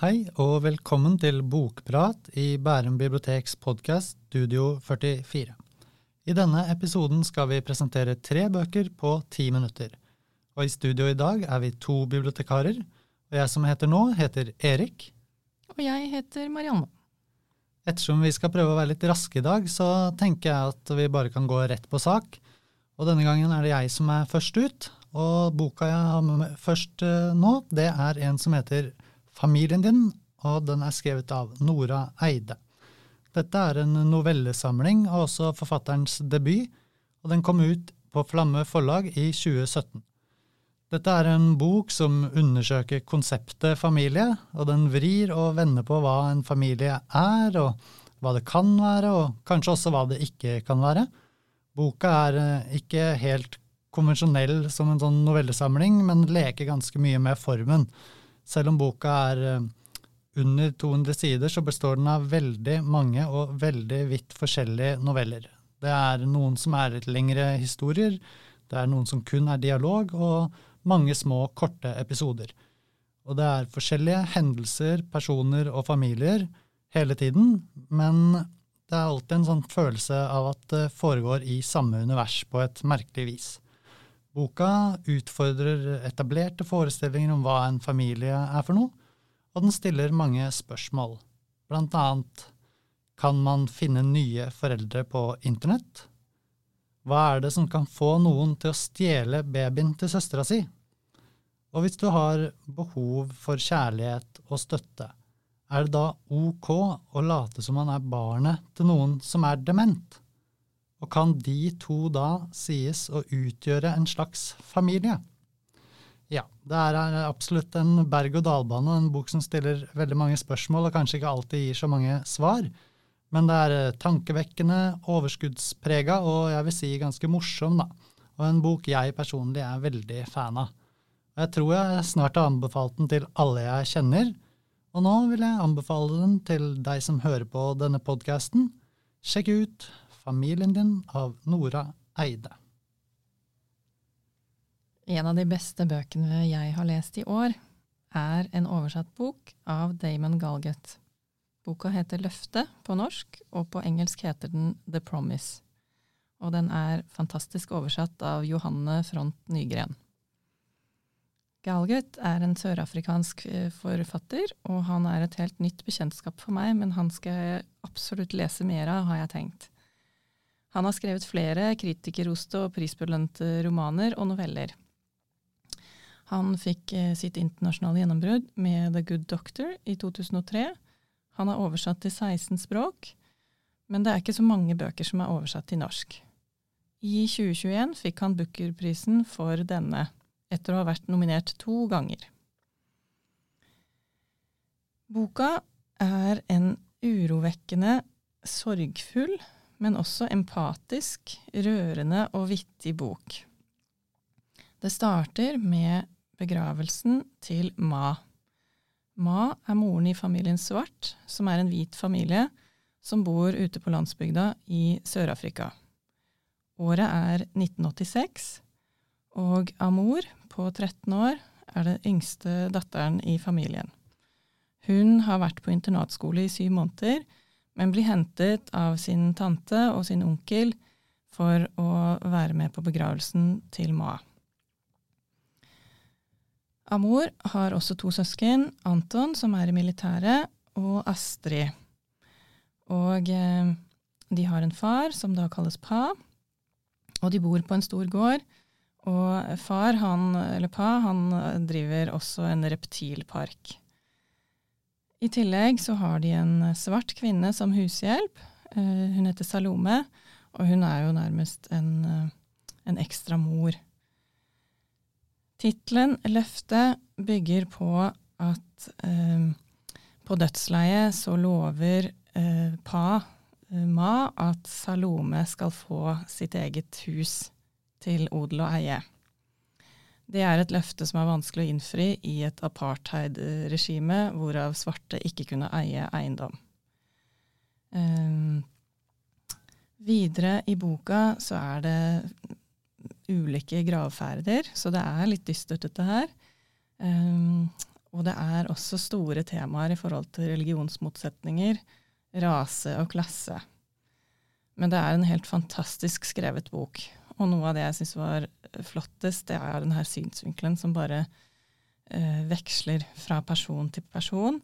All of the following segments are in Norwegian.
Hei og velkommen til Bokprat i Bærum biblioteks podkast Studio 44. I denne episoden skal vi presentere tre bøker på ti minutter. Og i studio i dag er vi to bibliotekarer. Og jeg som heter nå, heter Erik. Og jeg heter Marianne. Ettersom vi skal prøve å være litt raske i dag, så tenker jeg at vi bare kan gå rett på sak. Og denne gangen er det jeg som er først ut. Og boka jeg har med meg først eh, nå, det er en som heter Familien din, og den er skrevet av Nora Eide. Dette er en novellesamling og også forfatterens debut, og den kom ut på Flamme forlag i 2017. Dette er en bok som undersøker konseptet familie, og den vrir og vender på hva en familie er, og hva det kan være, og kanskje også hva det ikke kan være. Boka er eh, ikke helt konvensjonell som en sånn novellesamling, men leker ganske mye med formen. Selv om boka er eh, under 200 sider, så består den av veldig mange og veldig vidt forskjellige noveller. Det er noen som er litt lengre historier, det er noen som kun er dialog, og mange små, korte episoder. Og det er forskjellige hendelser, personer og familier hele tiden, men det er alltid en sånn følelse av at det foregår i samme univers på et merkelig vis. Boka utfordrer etablerte forestillinger om hva en familie er for noe, og den stiller mange spørsmål. Blant annet kan man finne nye foreldre på internett? Hva er det som kan få noen til å stjele babyen til søstera si? Og hvis du har behov for kjærlighet og støtte, er det da ok å late som man er barnet til noen som er dement? Og kan de to da sies å utgjøre en slags familie? Ja, det er absolutt en berg-og-dal-bane, en bok som stiller veldig mange spørsmål og kanskje ikke alltid gir så mange svar. Men det er tankevekkende, overskuddsprega og jeg vil si ganske morsom, da. Og en bok jeg personlig er veldig fan av. Jeg tror jeg snart har anbefalt den til alle jeg kjenner, og nå vil jeg anbefale den til deg som hører på denne podkasten. Sjekk ut Familien din av Nora Eide. En av de beste bøkene jeg har lest i år, er en oversatt bok av Damon Galgut. Boka heter Løfte på norsk, og på engelsk heter den The Promise. Og den er fantastisk oversatt av Johanne Front Nygren. Galgut er en sørafrikansk eh, forfatter, og han er et helt nytt bekjentskap for meg, men han skal jeg absolutt lese mer av, har jeg tenkt. Han har skrevet flere kritikerroste og prisbelønte romaner og noveller. Han fikk eh, sitt internasjonale gjennombrudd med The Good Doctor i 2003. Han er oversatt til 16 språk, men det er ikke så mange bøker som er oversatt til norsk. I 2021 fikk han Booker-prisen for denne etter å ha vært nominert to ganger. Boka er en urovekkende, sorgfull, men også empatisk, rørende og vittig bok. Det starter med begravelsen til Ma. Ma er moren i familien Svart, som er en hvit familie som bor ute på landsbygda i Sør-Afrika. Året er 1986, og Amor, på 13 år, er den yngste datteren i familien. Hun har vært på internatskole i syv måneder, men blir hentet av sin tante og sin onkel for å være med på begravelsen til Ma. Amor har også to søsken, Anton, som er i militæret, og Astrid. Og eh, de har en far som da kalles Pa, og de bor på en stor gård og far, han, eller pa, han driver også en reptilpark. I tillegg så har de en svart kvinne som hushjelp. Eh, hun heter Salome, og hun er jo nærmest en, eh, en ekstra mor. Tittelen 'Løftet' bygger på at eh, på dødsleiet så lover eh, pa, eh, Ma, at Salome skal få sitt eget hus til odel og eie. Det er et løfte som er vanskelig å innfri i et apartheid-regime hvorav svarte ikke kunne eie eiendom. Um, videre i boka så er det ulike gravferder, så det er litt dystert, dette her. Um, og det er også store temaer i forhold til religionsmotsetninger, rase og klasse. Men det er en helt fantastisk skrevet bok. Og noe av det jeg syns var flottest, det er denne synsvinkelen som bare uh, veksler fra person til person.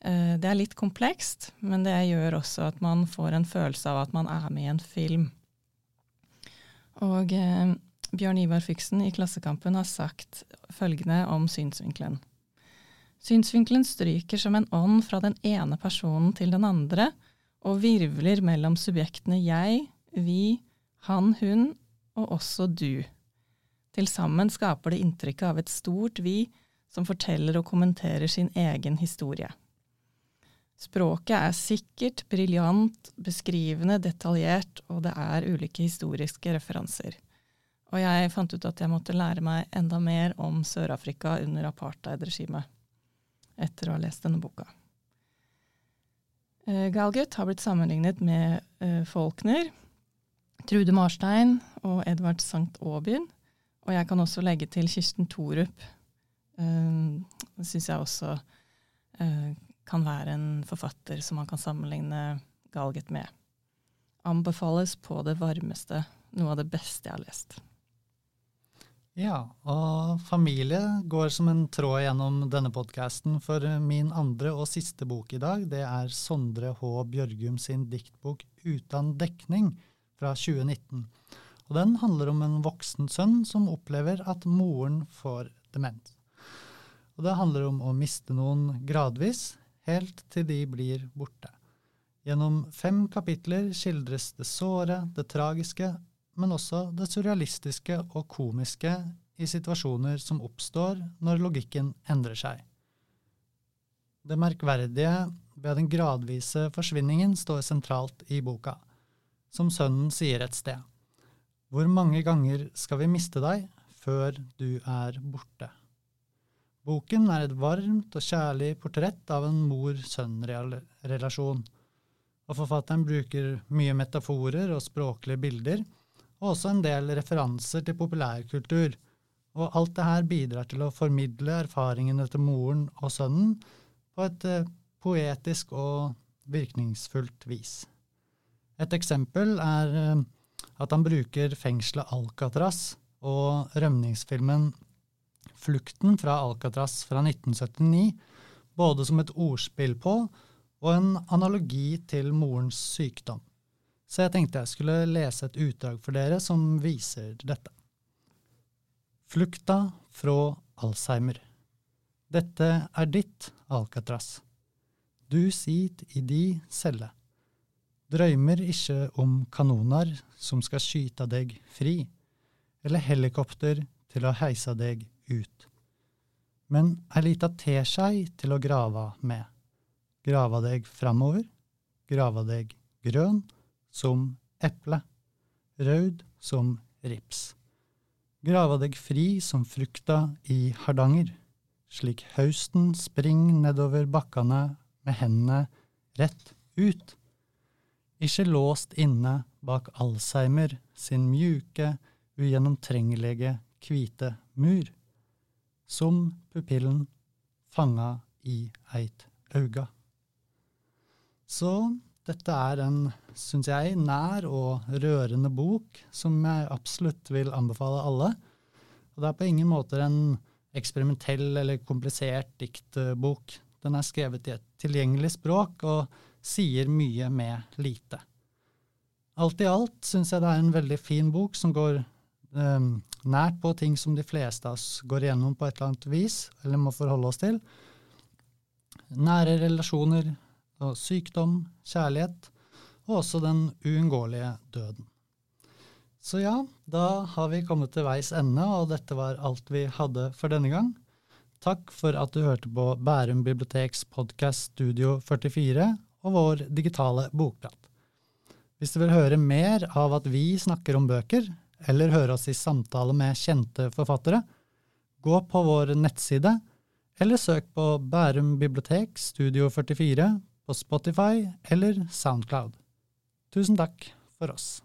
Uh, det er litt komplekst, men det gjør også at man får en følelse av at man er med i en film. Og uh, Bjørn Ivar Fyksen i Klassekampen har sagt følgende om synsvinkelen. Synsvinkelen stryker som en ånd fra den ene personen til den andre, og virvler mellom subjektene jeg, vi, han, hun og også du. Til sammen skaper det inntrykket av et stort vi som forteller og kommenterer sin egen historie. Språket er sikkert, briljant, beskrivende, detaljert, og det er ulike historiske referanser. Og jeg fant ut at jeg måtte lære meg enda mer om Sør-Afrika under apartheidregimet etter å ha lest denne boka. Uh, Galgut har blitt sammenlignet med uh, Faulkner, Trude Marstein og Edvard Sankt Aabyen. Og jeg kan også legge til Kirsten Thorup. Uh, det syns jeg også uh, kan være en forfatter som man kan sammenligne Galget med. Anbefales på det varmeste. Noe av det beste jeg har lest. Ja, og familie går som en tråd gjennom denne podkasten, for min andre og siste bok i dag, det er Sondre H. Bjørgum sin diktbok Utan dekning fra 2019. Og den handler om en voksen sønn som opplever at moren får demens. Og det handler om å miste noen gradvis, helt til de blir borte. Gjennom fem kapitler skildres det såre, det tragiske, men også det surrealistiske og komiske i situasjoner som oppstår når logikken endrer seg. Det merkverdige ved den gradvise forsvinningen står sentralt i boka, som sønnen sier et sted. Hvor mange ganger skal vi miste deg før du er borte? Boken er et varmt og kjærlig portrett av en mor-sønn-relasjon, og forfatteren bruker mye metaforer og språklige bilder og også en del referanser til populærkultur. Og alt det her bidrar til å formidle erfaringene til moren og sønnen på et eh, poetisk og virkningsfullt vis. Et eksempel er eh, at han bruker fengselet Alcatraz og rømningsfilmen Flukten fra Alcatraz fra 1979 både som et ordspill på og en analogi til morens sykdom. Så jeg tenkte jeg skulle lese et utdrag for dere som viser dette. Flukta fra Alzheimer. Dette er ditt, Alcatraz. Du sit i di celle. Drøymer ikke om kanoner som skal skyte deg fri, eller helikopter til å heise deg ut. Men ei lita teskei til å grave med. grave deg framover, grave deg grønn, som eple, rød som rips. grave deg fri som frukta i Hardanger, slik hausten spring nedover bakkane med hendene rett ut. Ikke låst inne bak Alzheimer sin mjuke, ugjennomtrengelige, hvite mur, som pupillen fanga i eit auga. Så dette er en, syns jeg, nær og rørende bok som jeg absolutt vil anbefale alle. Og det er på ingen måte en eksperimentell eller komplisert diktbok. Den er skrevet i et tilgjengelig språk og sier mye med lite. Alt i alt syns jeg det er en veldig fin bok som går eh, nært på ting som de fleste av oss går igjennom på et eller annet vis, eller må forholde oss til. Nære relasjoner, og sykdom, kjærlighet og også den uunngåelige døden. Så ja, da har vi kommet til veis ende, og dette var alt vi hadde for denne gang. Takk for at du hørte på Bærum biblioteks podkast Studio 44 og vår digitale bokprat. Hvis du vil høre mer av at vi snakker om bøker, eller høre oss i samtale med kjente forfattere, gå på vår nettside, eller søk på Bærum bibliotek Studio 44 på Spotify eller Soundcloud. Tusen takk for oss.